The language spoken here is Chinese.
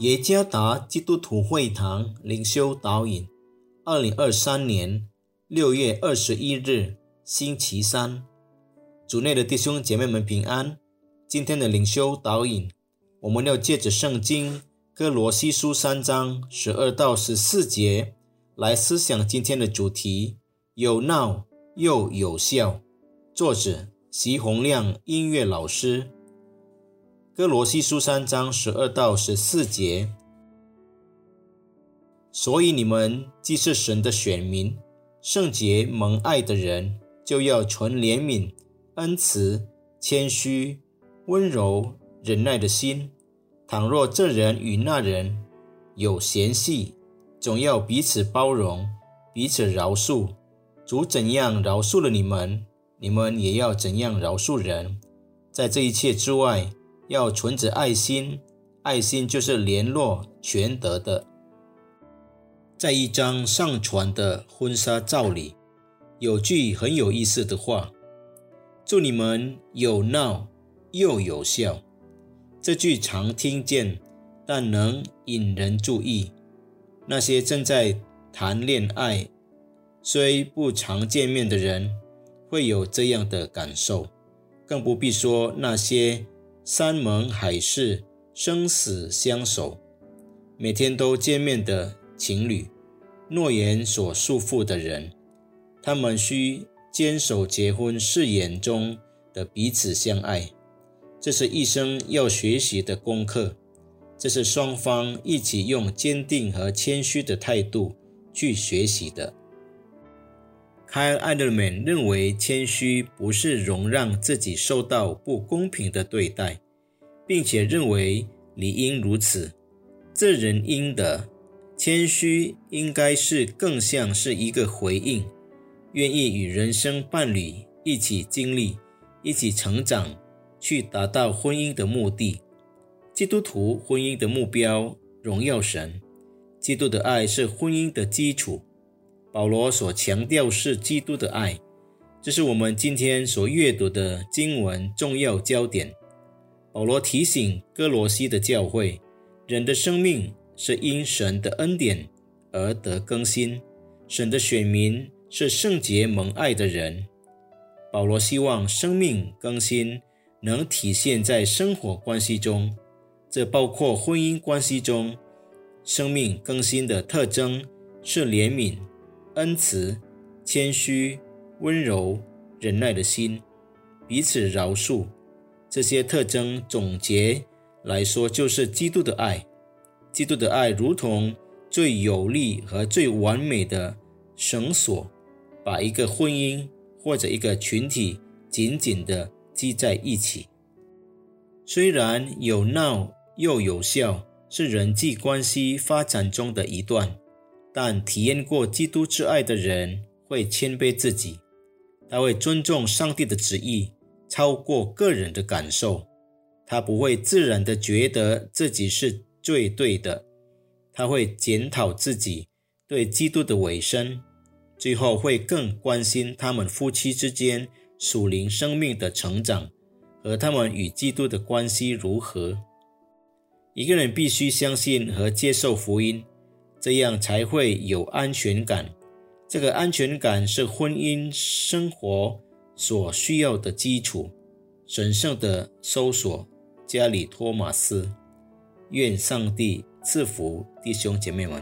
耶加达基督徒会堂灵修导引，二零二三年六月二十一日，星期三，主内的弟兄姐妹们平安。今天的灵修导引，我们要借着圣经哥罗西书三章十二到十四节来思想今天的主题：有闹又有笑。作者席洪亮音乐老师。哥罗西书三章十二到十四节，所以你们既是神的选民，圣洁蒙爱的人，就要存怜悯、恩慈、谦虚、温柔、忍耐的心。倘若这人与那人有嫌隙，总要彼此包容，彼此饶恕。主怎样饶恕了你们，你们也要怎样饶恕人。在这一切之外。要存着爱心，爱心就是联络全德的。在一张上传的婚纱照里，有句很有意思的话：“祝你们有闹又有笑。”这句常听见，但能引人注意。那些正在谈恋爱，虽不常见面的人，会有这样的感受，更不必说那些。山盟海誓、生死相守、每天都见面的情侣，诺言所束缚的人，他们需坚守结婚誓言中的彼此相爱。这是一生要学习的功课，这是双方一起用坚定和谦虚的态度去学习的。凯尔·艾德曼认为，谦虚不是容让自己受到不公平的对待，并且认为理应如此。这人应得谦虚，应该是更像是一个回应，愿意与人生伴侣一起经历、一起成长，去达到婚姻的目的。基督徒婚姻的目标，荣耀神。基督的爱是婚姻的基础。保罗所强调是基督的爱，这是我们今天所阅读的经文重要焦点。保罗提醒哥罗西的教会，人的生命是因神的恩典而得更新，神的选民是圣洁蒙爱的人。保罗希望生命更新能体现在生活关系中，这包括婚姻关系中，生命更新的特征是怜悯。恩慈、谦虚、温柔、忍耐的心，彼此饶恕，这些特征总结来说，就是基督的爱。基督的爱如同最有力和最完美的绳索，把一个婚姻或者一个群体紧紧地系在一起。虽然有闹又有笑，是人际关系发展中的一段。但体验过基督之爱的人会谦卑自己，他会尊重上帝的旨意，超过个人的感受。他不会自然的觉得自己是最对的，他会检讨自己对基督的委身，最后会更关心他们夫妻之间属灵生命的成长和他们与基督的关系如何。一个人必须相信和接受福音。这样才会有安全感。这个安全感是婚姻生活所需要的基础。神圣的搜索，加里托马斯。愿上帝赐福弟兄姐妹们。